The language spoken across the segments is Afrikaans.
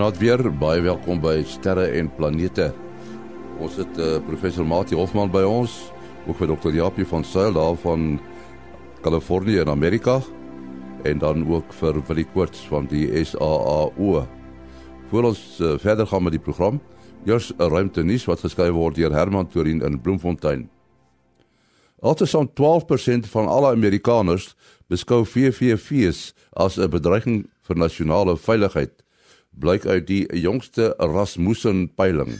Goeienaand weer, baie welkom by Sterre en Planete. Ons het uh, professor Mati Hofman by ons, ook vir dokter Japie van Sail daar van Kalifornië in Amerika en dan ook vir Willie Koorts van die SAAO. Voor ons uh, verder gaan met die program, eers 'n ruimte nuus wat geskryf word deur Herman Torin in Bloemfontein. Altesaam 12% van alle Amerikaners beskou VVV's as 'n bedreiging vir nasionale veiligheid blyk uit die jongste Rasmussen peiling.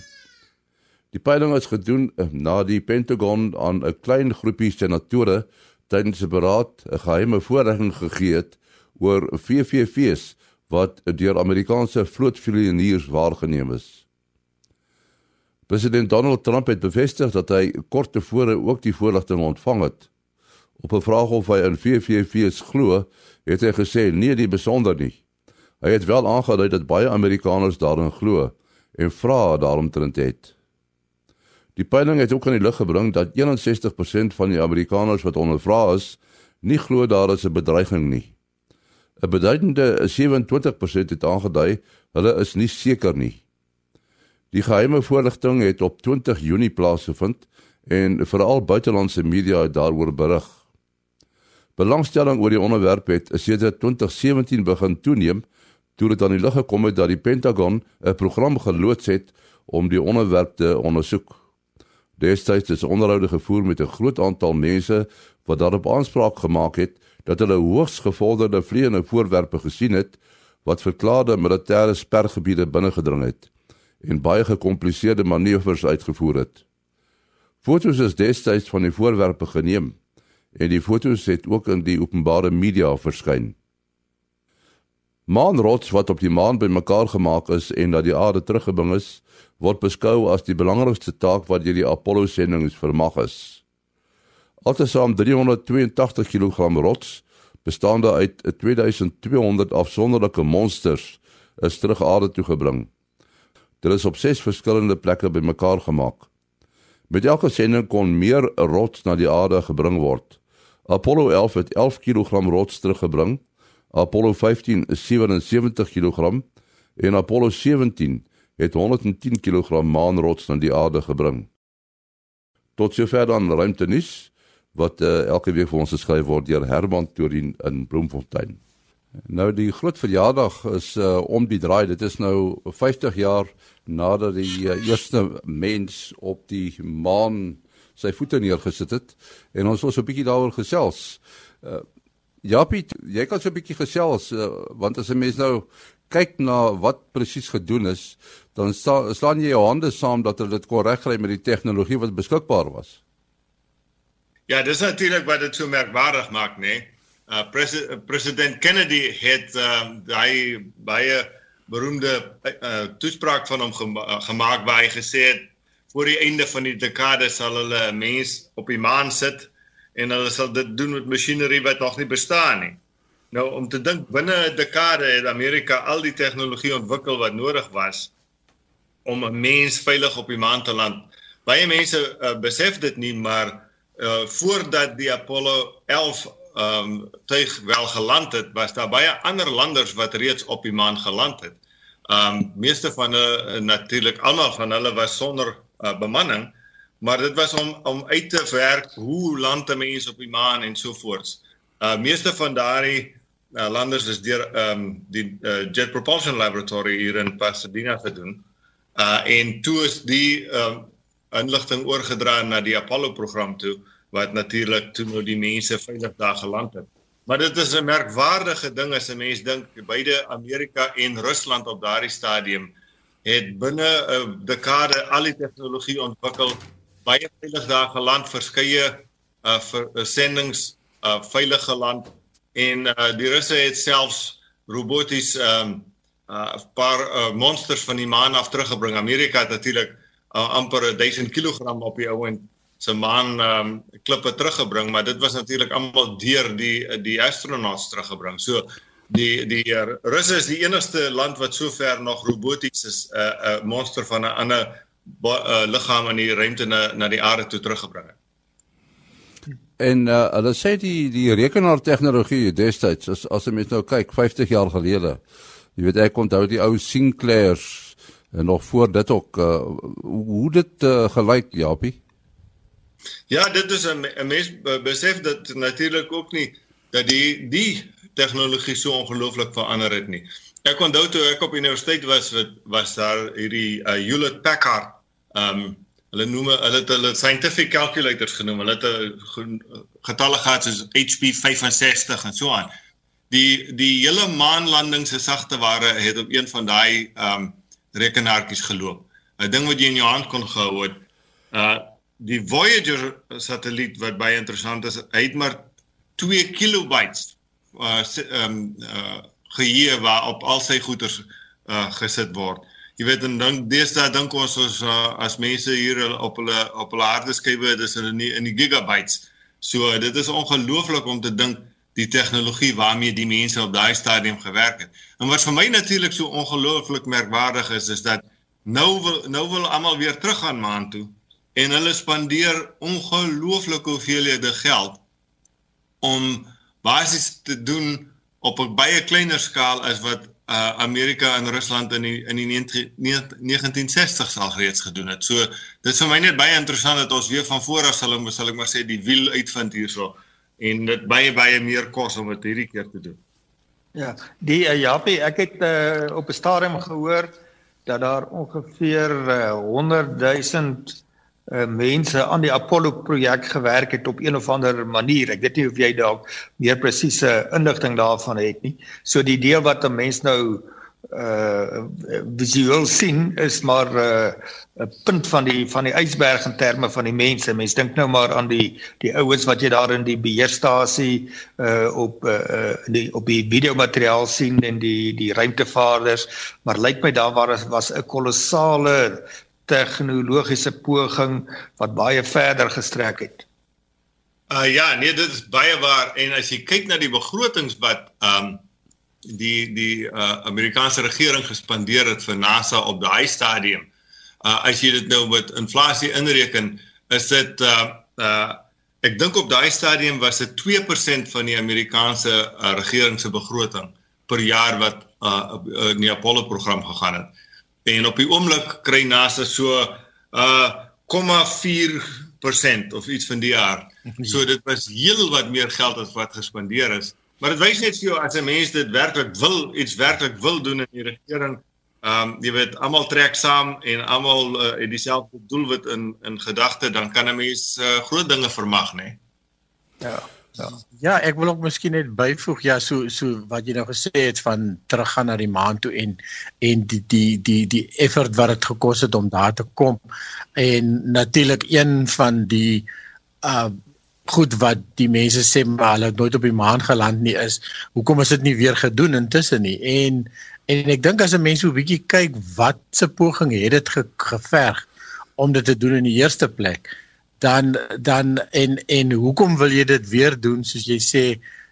Die peiling is gedoen eh, na die Pentagon aan 'n klein groepie senatore tydens 'n beraad 'n geheime voorlegging gegee het oor VVV's wat deur Amerikaanse vlootvlieëniers waargeneem is. President Donald Trump het bevestig dat hy kort tevore ook die voorligting ontvang het. Op 'n vraag of hy in VVV's glo, het hy gesê nee, nie besonder nie. Hy het wel aangedui dat baie Amerikaners daarin glo en vra daarom trend het. Die peiling het ook aan die lig gebring dat 61% van die Amerikaners wat ondervra is, nie glo daar is 'n bedreiging nie. 'n Beduidende 27% het aangedui hulle is nie seker nie. Die geheime voorligting het op 20 Junie plaasgevind en veral buitelandse media het daaroor berig. Belangstelling oor die onderwerp het sedert 2017 begin toeneem toe dit aan die lig gekom het dat die Pentagon 'n program geloods het om die onderwerp te ondersoek. Destyds is onderhoude gevoer met 'n groot aantal mense wat daarop aanspraak gemaak het dat hulle hoogs gevorderde vleiende voorwerpe gesien het wat verklaarde militêre spergebiede binnengedring het en baie gekompliseerde manoeuvres uitgevoer het. Fotos is destyds van die voorwerpe geneem en die fotos het ook in die openbare media verskyn. Maanrots wat op die maan bymekaar gemaak is en dat die aarde teruggebring is, word beskou as die belangrikste taak wat deur die Apollo-sendings vermag is. Altesaam 382 kg rots, bestaande uit 2200 afsonderlike monsters, is terug aarde toe gebring. Dit is op 6 verskillende plekke bymekaar gemaak. Met elke sending kon meer rots na die aarde gebring word. Apollo 11 het 11 kg rots teruggebring Apollo 15 is 77 kg en Apollo 17 het 110 kg maanrots na die aarde gebring. Tot sover dan ruimtenis wat uh, elke week vir ons geskryf word deur Herman Torin in Bloemfontein. Nou die groot verjaardag is uh, om die draai. Dit is nou 50 jaar nadat die uh, eerste mens op die maan sy voete neergesit het en ons so 'n bietjie daaroor gesels. Uh, Ja Piet, jy kan so 'n bietjie gesels uh, want as 'n mens nou kyk na wat presies gedoen is, dan sta, slaan jy jou hande saam dat hulle dit kon regkry met die tegnologie wat beskikbaar was. Ja, dis natuurlik wat dit so merkwaardig maak, nê. Nee? Uh pres president Kennedy het uh daai baie beroemde uh toespraak van hom gema gemaak waar hy gesê het voor die einde van die dekade sal hulle 'n mens op die maan sit en hulle sal dit doen met masjinerie wat nog nie bestaan nie. Nou om te dink binne 'n dekade het Amerika al die tegnologie ontwikkel wat nodig was om 'n mens veilig op die maan te land. Baie mense uh, besef dit nie, maar uh, voordat die Apollo 11 ehm um, tuig wel geland het, was daar baie ander landers wat reeds op die maan geland het. Ehm um, meeste van hulle uh, natuurlik almal van hulle was sonder uh, bemanning maar dit was om om uit te werk hoe land mense op die maan en so voort. Uh meeste van daardie uh, landers is deur ehm um, die uh, Jet Propulsion Laboratory hier in Pasadena gedoen. Uh en toe is die ehm um, inligting oorgedra na die Apollo program toe wat natuurlik toe nou die mense veilig daar geland het. Maar dit is 'n merkwaardige ding as 'n mens dink beide Amerika en Rusland op daardie stadium het binne 'n dekade al die tegnologie ontwikkel baie veilig daar geland verskeie uh vir uh, sendings uh veilige land en uh die russe het selfs roboties um uh 'n paar uh, monsters van die maan af teruggebring. Amerika het natuurlik uh, amper 1000 kg op die ou en se maan um klippe teruggebring, maar dit was natuurlik almal deur die die astronauts teruggebring. So die die uh, russe is die enigste land wat sover nog roboties is 'n uh, uh, monster van 'n ander uh, liggaam in die ruimte na na die aarde toe teruggebring het. En uh, hulle sê die die rekenaar tegnologie destyds as as jy mens nou kyk 50 jaar gelede Jy weet ek onthou die ou Sinclairs en nog voor dit ook uh, hoe dit uh, gelyk Japie. Ja, dit is 'n mens besef dat natuurlik ook nie dat die die tegnologie so ongelooflik verander het nie. Ek onthou toe ek op universiteit was was daar hierdie uh, Hewlett Packard um hulle noem hulle het hulle scientific calculators genoem. Hulle het 'n getalle gehad soos HP 65 en so aan. Die die hele maanlanding se sagte ware het op een van daai um rekenaartjies geloop. 'n Ding wat jy in jou hand kon gehou het. Uh die Voyager satelliet wat baie interessant is, hy het maar 2 kilobytes uh um uh geheue waarop al sy goeders uh gesit word. Jy weet en dan deesdae dink ons as uh, as mense hier op hulle op hulle hardeskywe dis hulle nie in die gigabytes. So dit is ongelooflik om te dink die tegnologie waarmee die mense op daai stadium gewerk het. En wat vir my natuurlik so ongelooflik merkwaardig is is dat nou wil nou wil almal weer teruggaan maan toe en hulle spandeer ongelooflike hoeveelhede geld om basies te doen op 'n baie kleiner skaal as wat uh, Amerika en Rusland in die in die 1960s al reeds gedoen het. So dit is vir my net baie interessant dat ons weer van voor af sal ons sal ek maar sê die wiel uitvind hierso en dit baie baie meer kos om dit hierdie keer te doen. Ja, die uh, Japie, ek het uh, op 'n stadium gehoor dat daar ongeveer uh, 100 000 uh, mense aan die Apollo projek gewerk het op een of ander manier. Ek weet nie of jy dalk meer presiese inligting daarvan het nie. So die deel wat 'n mens nou uh visueel sien is maar 'n uh, punt van die van die ysberg in terme van die mense. Mense dink nou maar aan die die ouens wat jy daar in die beheerstasie uh op uh die op die videomateriaal sien en die die ruimtevaarders, maar lyk my daar was was 'n kolossale tegnologiese poging wat baie verder gestrek het. Uh ja, nee, dit is baie waar en as jy kyk na die begrotings wat um die die uh Amerikaanse regering gespandeer het vir NASA op daai stadium. Uh as jy dit nou met inflasie inreken, is dit uh uh ek dink op daai stadium was dit 2% van die Amerikaanse uh, regering se begroting per jaar wat uh in die Apollo program gegaan het en op die oomblik kry NASA so uh 0,4% of iets van die jaar. So dit was heel wat meer geld as wat gespandeer is. Maar dit wys net vir jou as 'n mens dit werklik wil, iets werklik wil doen in die regering, ehm um, jy weet almal trek saam en almal uh, het dieselfde doelwit in in gedagte, dan kan 'n mens uh, groot dinge vermag, né? Nee? Ja. Ja. ja, ek wil ook miskien net byvoeg ja, so so wat jy nou gesê het van teruggaan na die maan toe en en die die die die effort wat dit gekos het om daar te kom. En natuurlik een van die uh goed wat die mense sê maar hulle het nooit op die maan geland nie is hoekom is dit nie weer gedoen intussen nie. En en ek dink as 'n mens so 'n bietjie kyk wat se poging het dit ge, geverg om dit te doen in die eerste plek dan dan en en hoekom wil jy dit weer doen? Soos jy sê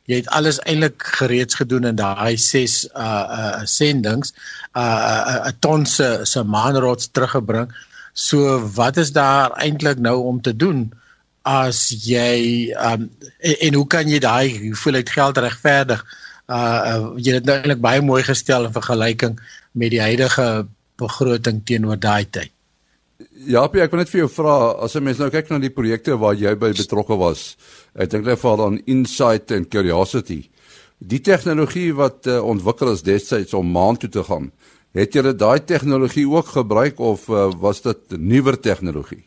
jy het alles eintlik gereeds gedoen in daai 6 uh uh sendings uh 'n ton se se maanrots teruggebring. So wat is daar eintlik nou om te doen as jy um en, en hoe kan jy daai hoeveelheid geld regverdig? Uh, uh jy het nou eintlik baie mooi gestel in vergelyking met die huidige begroting teenoor daai tyd Ja, Pie, ek wil net vir jou vra as 'n mens nou kyk na die projekte waar jy by betrokke was. Ek dink net vir aan Insight en Curiosity. Die tegnologie wat uh, ontwikkel is destyds om maan toe te gaan. Het julle daai tegnologie ook gebruik of uh, was dit nuwer tegnologie?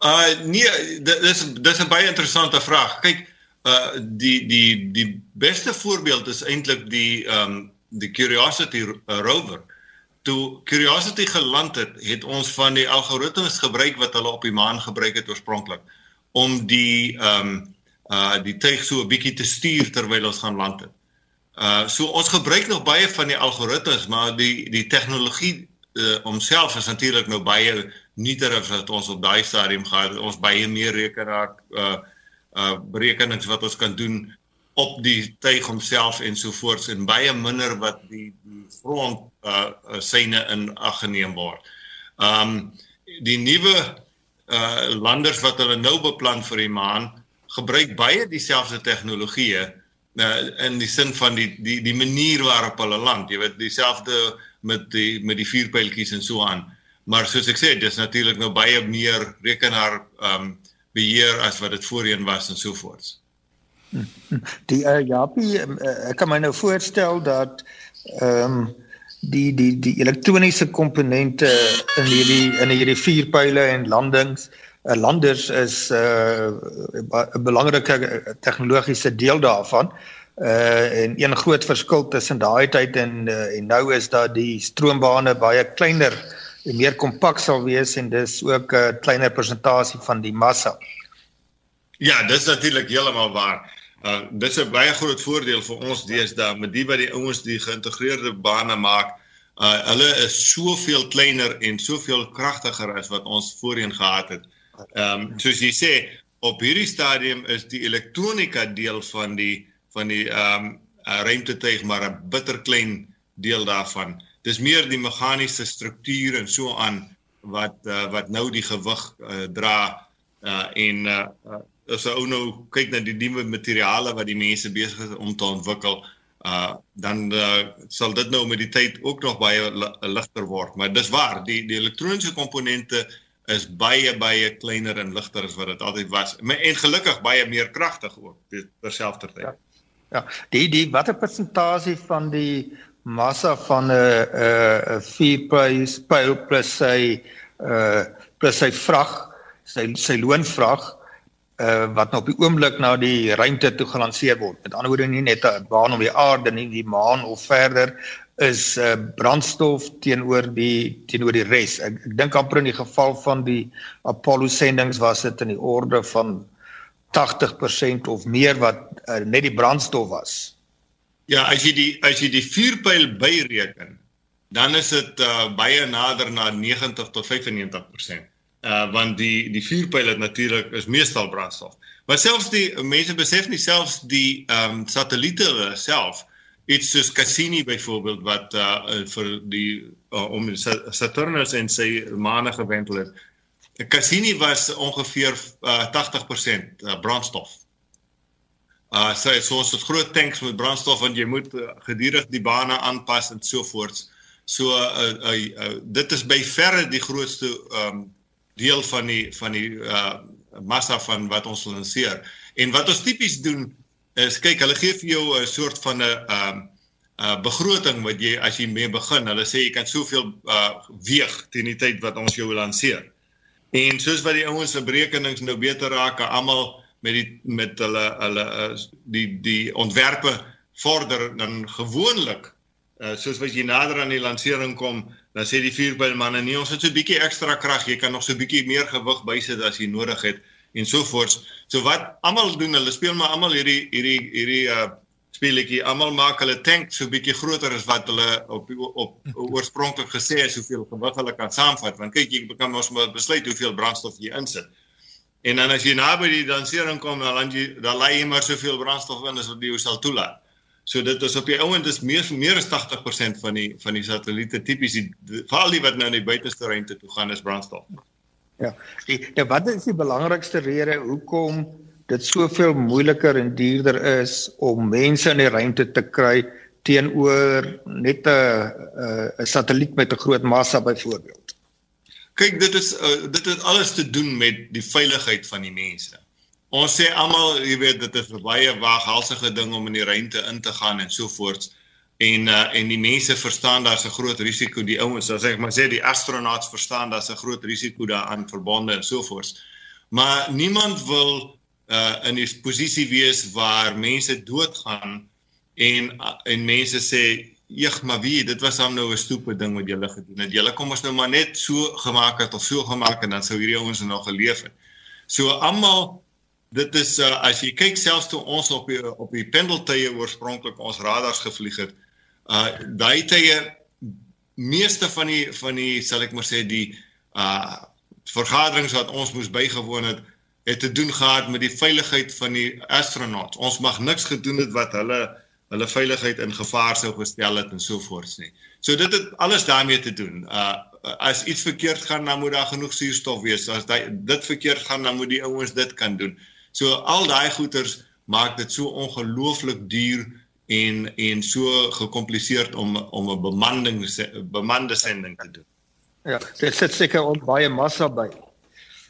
Uh nee, dis dis 'n baie interessante vraag. Kyk, uh die die die beste voorbeeld is eintlik die ehm um, die Curiosity rover. Uh toe Curiosity geland het, het ons van die algoritmes gebruik wat hulle op die maan gebruik het oorspronklik om die ehm um, uh die tuig so 'n bietjie te stuur terwyl ons gaan land het. Uh so ons gebruik nog baie van die algoritmes, maar die die tegnologie uh homself is natuurlik nou baie nuuter as wat ons op daai stadium gehad het. Ons baie meer rekenaar uh uh berekenings wat ons kan doen op die tuig homself en so voort en baie minder wat die die front uh, uh syne in ag geneem word. Um die nuwe uh landers wat hulle nou beplan vir die maan gebruik baie dieselfde tegnologieë, uh, in die sin van die die die manier waarop hulle land. Jy weet dieselfde met die met die vuurpyltjies en so aan. Maar soos ek sê, dis natuurlik nou baie meer rekenaar um, beheer as wat dit voorheen was en so voort. Die uh, Japie uh, ek kan my nou voorstel dat ehm um, die die die elektroniese komponente in hierdie in hierdie vuurpyle en landings uh, landers is 'n uh, belangrike tegnologiese deel daarvan. Uh en een groot verskil tussen daai tyd en uh, en nou is dat die stroombane baie kleiner en meer kompak sal wees en dis ook 'n uh, kleiner persentasie van die massa. Ja, dis natuurlik heeltemal waar. Uh dis 'n baie groot voordeel vir ons deesdae met die wat die ouens die geïntegreerde bane maak. Uh hulle is soveel kleiner en soveel kragtiger as wat ons voorheen gehad het. Ehm um, soos jy sê, op hierdie stadium is die elektronika deel van die van die ehm um, uh, ruimtetuig maar 'n bitterklein deel daarvan. Dis meer die meganiese struktuur en so aan wat uh, wat nou die gewig uh, dra uh, en uh, uh, as ou nou kyk na die nuwe materiale wat die mense besig is om te ontwikkel, uh, dan uh, sal dit nou met die tyd ook nog baie ligter word. Maar dis waar, die die elektroniese komponente is baie baie kleiner en ligter as wat dit altyd was. En gelukkig baie meer kragtig ook terselfdertyd. Ja. Ja, die die watter persentasie van die massa van 'n 'n 'n vierprys pyl plus sy uh plus sy vrag, sy sy loonvrag uh wat nou op die oomblik na die ruimte toe gelanseer word. Met ander woorde nie net 'n baan om die aarde nie, die maan of verder is uh brandstof teenoor die teenoor die res. Ek, ek dink amper in die geval van die Apollo sendinge was dit in die orde van 80% of meer wat uh, net die brandstof was. Ja, as jy die as jy die vuurpyl byreken, dan is dit uh, baie nader na 90 tot 95%. Uh want die die vuurpyl het natuurlik is meestal brandstof. Maar selfs die mense besef nie selfs die ehm um, satelliete self iets soos Cassini byvoorbeeld wat uh vir die uh, om Saturnus en sy maane gewentel het. Cassini was ongeveer uh, 80% uh, brandstof. Uh so so is dit groot tanks met brandstof want jy moet uh, gedurig die bane aanpas en so voort. So uh, uh, uh, dit is by verre die grootste um deel van die van die uh massa van wat ons lanseer. En wat ons tipies doen is kyk, hulle gee vir jou 'n soort van 'n um uh begroting wat jy as jy mee begin. Hulle sê jy kan soveel uh weeg teen die tyd wat ons jou lanseer. En soos wat die ouens se berekenings nou beter raak, almal met die met hulle hulle uh, die die ontwerpe vorder dan gewoonlik uh, soos wat jy nader aan die lansering kom, dan sê die vuurbylmanne nee, ons het so 'n bietjie ekstra krag, jy kan nog so 'n bietjie meer gewig bysit as jy nodig het en so voort. So wat almal doen, hulle speel maar almal hierdie hierdie hierdie uh speletjie. Almal maak hulle tank so bietjie groter as wat hulle op op oorspronklik gesê het hoeveel gewig hulle kan saamvat. Want kyk, jy kan mos maar besluit hoeveel brandstof jy insit. En dan as jy naby die dansering kom, dan land jy dan lê jy maar soveel brandstof in as wat jy sal toelaat. So dit is op die ouend is meer meer as 80% van die van die satelliete tipies die veral die wat nou in die buiteste ruimte toe gaan is brandstof. Ja. Die wat is die belangrikste rede hoekom dit soveel moeiliker en duurder is om mense in die ruimte te kry teenoor net 'n 'n satelliet met 'n groot massa byvoorbeeld. Kyk, dit is uh, dit het alles te doen met die veiligheid van die mense. Ons sê almal, jy weet, dit is 'n baie waaghalsige ding om in die ruimte in te gaan en so voort. En uh, en die mense verstaan daar's 'n groot risiko, die ouens, as ek maar sê die astronauts verstaan daar's 'n groot risiko daaraan verbonde en so voort. Maar niemand wil uh in 'n posisie wees waar mense doodgaan en uh, en mense sê eeg maar wie dit was hom nou 'n stoepe ding wat julle gedoen het. Julle kom ons nou maar net so gemaak het of so gemaak en dan sou hierdie ouens nog geleef het. So almal dit is uh, as jy kyk selfs toe ons op die op die pendeltye oorspronklik ons radars gevlieg het. Uh daai tye meeste van die van die sal ek maar sê die uh vergaderings wat ons moes bygewoon het het te doen gehad met die veiligheid van die astronauts. Ons mag niks gedoen het wat hulle hulle veiligheid in gevaar sou gestel het en so voort nie. So dit het alles daarmee te doen. Uh as iets verkeerd gaan, dan moet daar genoeg suurstof wees. As dit dit verkeerd gaan, dan moet die ouens dit kan doen. So al daai goeters maak dit so ongelooflik duur en en so gekompliseerd om om 'n bemanning bemande sending te doen. Ja, dit sit seker ook baie massa by.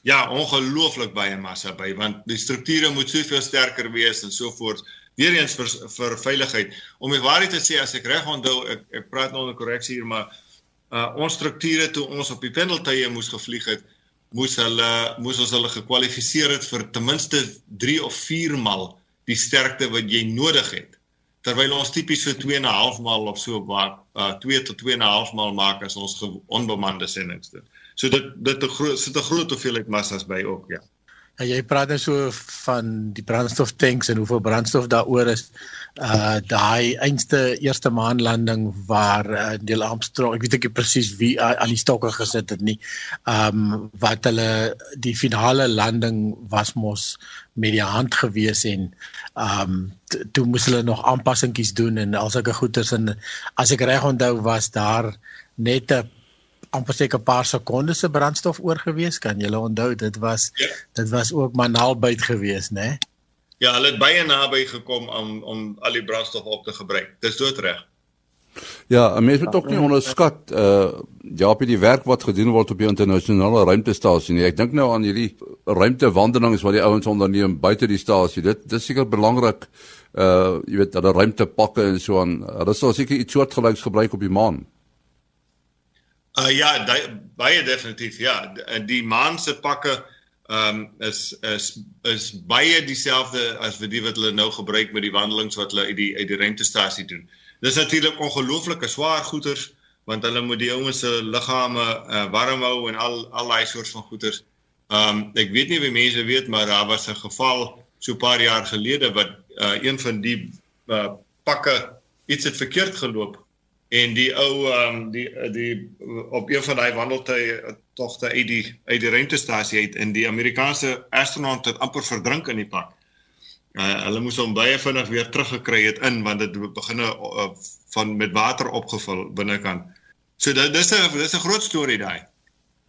Ja, ongelooflik baie massa by want die strukture moet soveel sterker wees en so voort. Weereens vir vir veiligheid. Om die waarheid te sê as ek reg onthou, ek ek praat nou 'n korreksie hier, maar uh ons strukture toe ons op die pendeltye moes gevlieg het, moes hulle moes ons hulle gekwalifiseer het vir ten minste 3 of 4 maal die sterkte wat jy nodig het terwyl ons tipies so 2 en 'n half maal of so maak, uh 2 tot 2 en 'n half maal maak as ons onbemande sendings doen. So dit dit 'n groot sit 'n groot hoeveelheid massas by ook, ja. Ja, jy praat nou so van die brandstoftanks en hoeveel brandstof daaroor is. Uh daai einste eerste maanlanding waar uh, Neil Armstrong, ek weet ek presies wie uh, aan die stokke gesit het nie. Um wat hulle die finale landing was mos met die hand gewees en um, toe moes hulle nog aanpassingkies doen en al sulke goeders en as ek reg onthou was daar net 'n amper seker 'n paar sekondes se brandstof oor gewees kan jy onthou dit was ja. dit was ook maar naalbyt gewees nê Ja hulle het baie naby gekom om om al die brandstof op te gebruik dis doodreg Ja, 'n mens moet ook nie onderskat uh ja, die werk wat gedoen word op die internasionale ruimtestasie nie. Ek dink nou aan hierdie ruimtewandelings wat die ouens onderneem buite die stasie. Dit dis seker belangrik uh jy weet dat hulle ruimtepakke en so aan. Hulle sal seker iets soortgelyks gebruik op die maan. Uh ja, die, baie definitief ja. Die, maan se pakke ehm um, is is is baie dieselfde as wat die wat hulle nou gebruik met die wandelings wat hulle uit die uit die ruimtestasie doen. Dis natuurlik ongelooflike swaar goeders want hulle moet die ouens se liggame uh, warm hou en al al daai soort van goeders. Um ek weet nie wie mense weet maar daar was 'n geval so 'n paar jaar gelede wat uh, een van die uh, pakke iets het verkeerd geloop en die ou um die die op een van daai wandeltye togte uit die uit die ruimtestasie uit in die Amerikaanse astronaut het amper verdrink in die pak. Uh, hulle moes hom baie vinnig weer teruggekry het in want dit begin uh, van met water opgevul binnekant. So dit dis 'n dis 'n groot storie daai.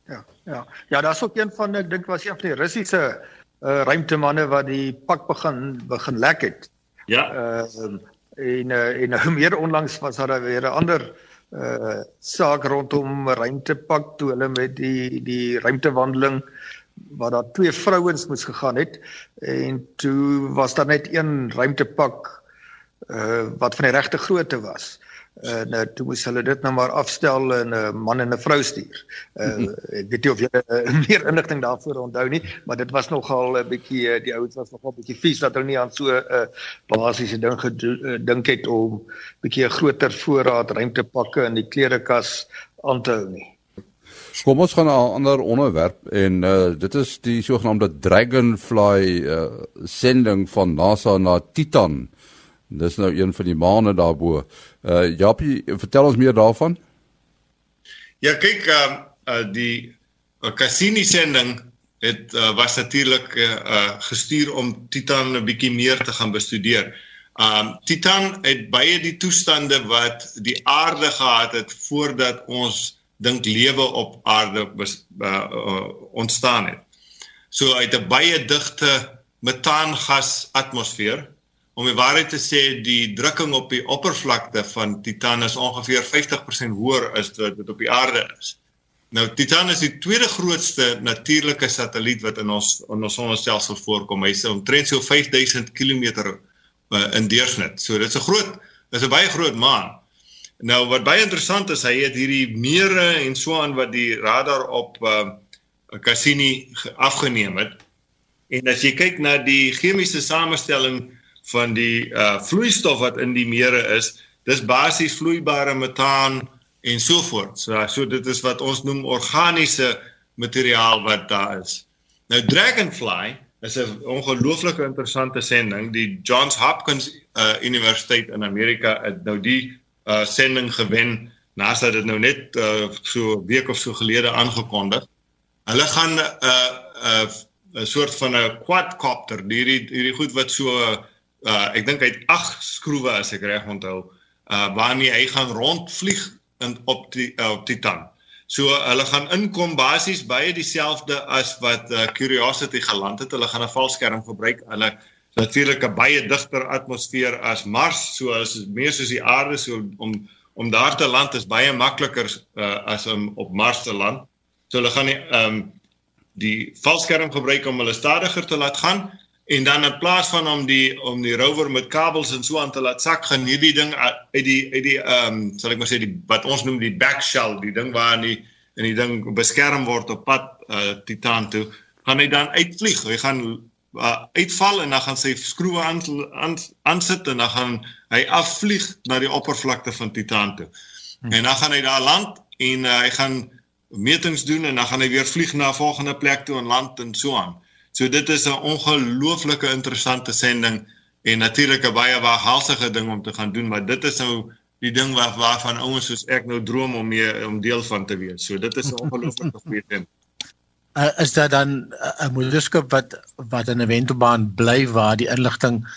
Ja, ja. Ja, daar's ook een van ek dink was een van die Russiese uh, ruimtemanne wat die pak begin begin lek het. Ja. Uh, en uh, en nou meer onlangs was daar weer 'n ander uh saak rondom ruimtepak toe hulle met die die ruimtewandeling uh waar daar twee vrouens moes gegaan het en toe was daar net een ruimtepak uh wat van die regte grootte was. Uh nou toe moes hulle dit nou maar afstel en 'n man en 'n vrou stuur. Uh ek weet nie of jy uh, meer inligting daarvoor onthou nie, maar dit was nogal 'n bietjie uh, die ouens was nogal 'n bietjie vies dat hulle nie aan so 'n uh, basiese ding gedink uh, het om bietjie 'n groter voorraad ruimtepakke in die klerekas aan te hou nie. Kom ons gaan na 'n ander onderwerp en uh dit is die sogenaamde Dragonfly uh sending van NASA na Titan. Dis nou een van die maane daarbo. Uh Japie, vertel ons meer daarvan. Ja, kyk, uh, uh die uh, Cassini sending het uh, was natuurlik uh, uh gestuur om Titan 'n bietjie meer te gaan bestudeer. Um Titan het baie die toestande wat die aarde gehad het voordat ons dink lewe op aarde bes, uh, uh, ontstaan het. So uit 'n baie digte metaangas atmosfeer om die waarheid te sê die drukking op die oppervlakte van Titan is ongeveer 50% hoër as wat dit op die aarde is. Nou Titan is die tweede grootste natuurlike satelliet wat in ons in ons sonnestelsel voorkom. Hy's omtrent so 5000 km uh, in deursnit. So dit's 'n groot, dis 'n baie groot maan. Nou wat baie interessant is, hy het hierdie mere en so aan wat die radar op uh Cassini afgeneem het. En as jy kyk na die chemiese samestelling van die uh vloeistof wat in die mere is, dis basies vloeibare metaan en so voort. So so dit is wat ons noem organiese materiaal wat daar is. Nou Dragonfly is 'n ongelooflike interessante sending. Die Johns Hopkins uh Universiteit in Amerika het nou die uh sending gewen nadat dit nou net uh so 'n week of so gelede aangekondig. Hulle gaan 'n uh, 'n uh, 'n soort van 'n quadcopter, hierdie hierdie goed wat so uh ek dink hy het 8 skroewe as ek reg onthou, uh waarmee hy gaan rondvlieg in op die uh, op Titan. So hulle gaan inkom basies baie dieselfde as wat uh, Curiosity geland het. Hulle gaan 'n valskerm gebruik. Hulle natuurlik 'n baie digter atmosfeer as Mars, so as meer soos die aarde, so om om daar te land is baie makliker uh, as om op Mars te land. So hulle gaan die ehm um, die valskerm gebruik om hulle stadiger te laat gaan en dan in plaas van om die om die rover met kabels en so aan te laat sak gaan hierdie ding uit die uit die ehm um, sal ek maar sê die wat ons noem die back shell, die ding waar in die in die ding beskerm word op pad uh, Titan toe, gaan hy dan uitvlieg. Hy gaan uh, uitval en dan gaan sy skroewe aan aansit en dan gaan hy afvlieg na die oppervlakte van Titan toe. Hmm. En dan gaan hy daar land en uh, hy gaan metings doen en dan gaan hy weer vlieg na 'n volgende plek toe en land en so aan. So dit is 'n ongelooflike interessante sending en natuurlik 'n baie waaghalsige ding om te gaan doen, maar dit is nou die ding waar waarvan ouens soos ek nou droom om mee om deel van te wees. So dit is 'n ongelooflike goeie ding uh, is daar dan 'n uh, moederskap wat wat in 'n wentelbaan bly waar die inligting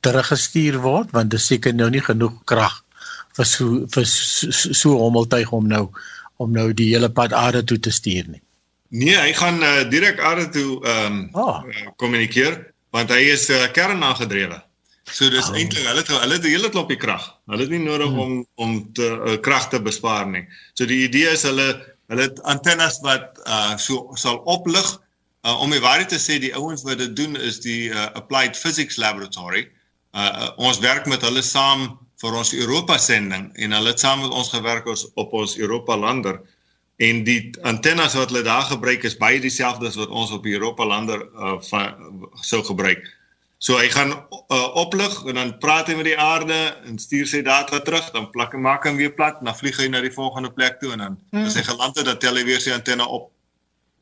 teruggestuur word want dit seker nou nie genoeg krag vir so vir so, so hommeltuig om nou om nou die hele pad aarde toe te stuur nie. Nee, hy gaan uh, direk aarde toe ehm um, oh. uh, kommunikeer want hy is uh, kernaangedrewe. So dis oh. eintlik hulle het hulle het 'n hele klopie krag. Hulle het nie nodig hmm. om om te uh, krag te bespaar nie. So die idee is hulle Hulle het antennes wat uh so sal oplig. Uh om die waarheid te sê, die ouens wat dit doen is die uh, Applied Physics Laboratory. Uh, uh ons werk met hulle saam vir ons Europa sending en hulle het saam met ons gewerk ons op ons Europa lander en die antennes wat hulle daar gebruik is baie dieselfde as wat ons op Europa lander uh, sou gebruik. So hy gaan uh, oplig en dan praat hy met die aarde en stuur sy data terug, dan plak en maak hom weer plat, dan vlieg hy na die volgende plek toe en dan hmm. as hy geland het, dan tel hy weer sy antenne op.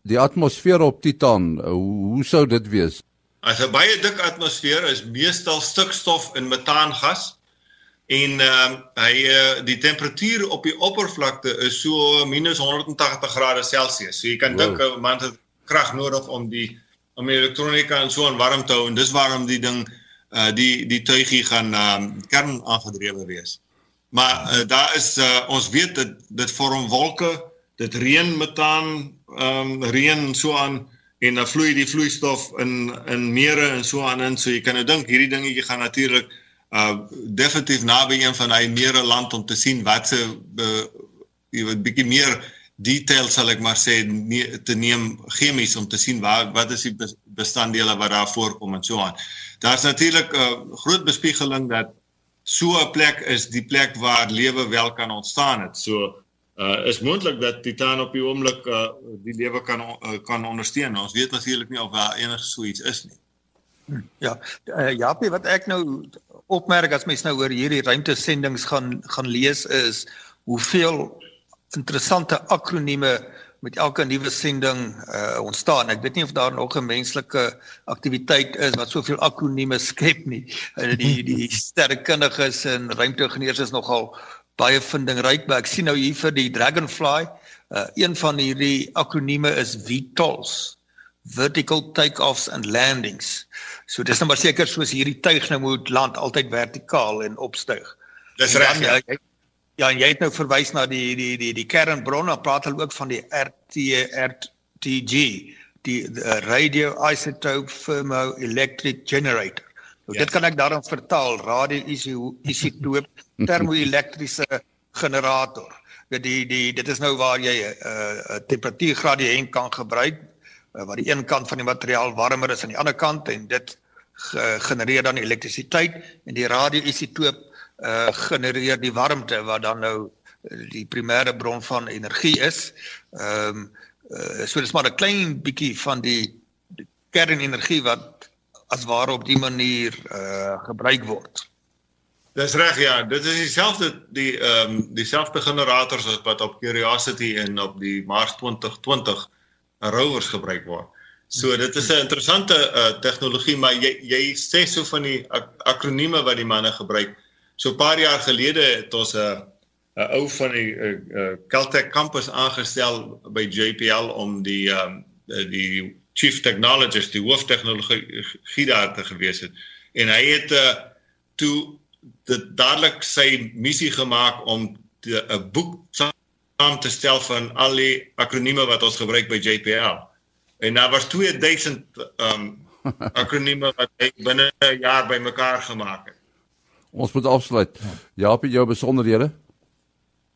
Die atmosfeer op Titan, uh, hoe sou dit wees? As 'n baie dik atmosfeer is meestal stikstof en metaangas en ehm uh, hy uh, die temperatuur op die oppervlakte is so minus 180 grade Celsius. So jy kan wow. dink 'n man het krag nodig om die om die elektronika en so aan warm te hou en dis waarom die ding uh die die tuigie gaan um, kern aangedrewe wees. Maar uh, daar is uh, ons weet dit dit vorm wolke, dit reën metaan, ehm um, reën so aan en dan vloei die vloeistof in in mere en so aan in. So jy kan nou dink hierdie dingetjie gaan natuurlik uh definitief naby een van hy mere land om te sien wat se uh, jy weet bietjie meer detail sal ek maar sê nie, te neem chemies om te sien waar wat is die bestanddele wat daar voorkom en so aan. Daar's natuurlik 'n uh, groot bespiegeling dat so 'n plek is die plek waar lewe wel kan ontstaan het. So uh is moontlik dat Titan op die oomblik uh die lewe kan uh, kan ondersteun. Ons weet natuurlik nie of daar enigs so iets is nie. Ja, uh, Japie wat ek nou opmerk as mens nou oor hierdie ruimtesendings gaan gaan lees is hoeveel interessante akronieme met elke nuwe sending uh ontstaan. Ek weet nie of daar nog 'n menslike aktiwiteit is wat soveel akronieme skep nie. Uh, die die sterrekundiges en ruimteingenieurs is nogal baie vindingryk, maar ek sien nou hier vir die Dragonfly, uh een van hierdie akronieme is VTOLs. Vertical takeoffs and landings. So dis nou maar seker soos hierdie tuig nou moet land altyd vertikaal en opstyg. Dis reg. Ja, Ja, en jy het nou verwys na die die die die kernbron, dan praat hulle ook van die RT RTG, die, die radio isotope thermoelectric generator. Nou yes. dit kan ek daarin vertaal, radio isotope termoelektriese generator. Dit die die dit is nou waar jy 'n uh, temperatuurgradiënt kan gebruik uh, waar die een kant van die materiaal warmer is aan die ander kant en dit genereer dan elektrisiteit en die radio isotope uh genereer die warmte wat dan nou uh, die primêre bron van energie is. Ehm um, uh, so dis maar 'n klein bietjie van die, die kernenergie wat as ware op die manier uh gebruik word. Dis reg ja, dit is dieselfde die ehm um, dieselfde generators wat op Curiosity en op die Mars 2020 rovers gebruik word. So dit is 'n interessante uh tegnologie, maar jy jy sê so van die ak akronieme wat die manne gebruik. So 'n paar jaar gelede het ons 'n 'n ou van die uh, Caltech kampus aangestel by JPL om die um, die chief technologist, die hooftegnologie daar te gewees het. En hy het uh, toe dit dadelik sy missie gemaak om 'n boek saam te stel van al die akronieme wat ons gebruik by JPL. En daar was 2000 um akronieme wat hy binne 'n jaar bymekaar gemaak het. Ons moet afsluit. Japie, jou besonderhede?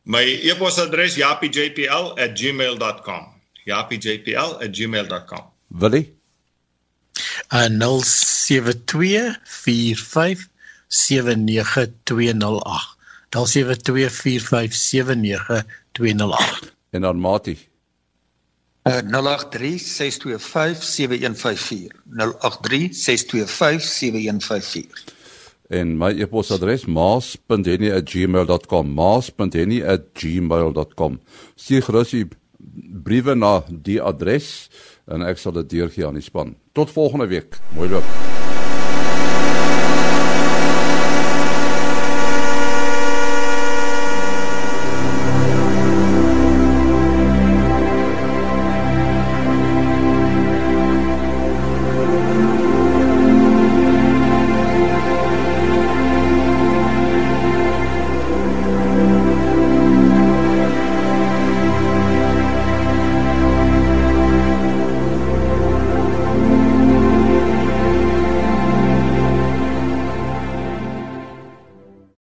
My e-posadres japijpl@gmail.com. japijpl@gmail.com. Willie? Uh 0724579208. 0724579208. En dan Mati. Uh 0836257154. 0836257154. En my e-posadres maas.henny@gmail.com. maas.henny@gmail.com. Stuur gerus u briewe na die adres en ek sal dit deurgee aan die span. Tot volgende week. Mooi loop.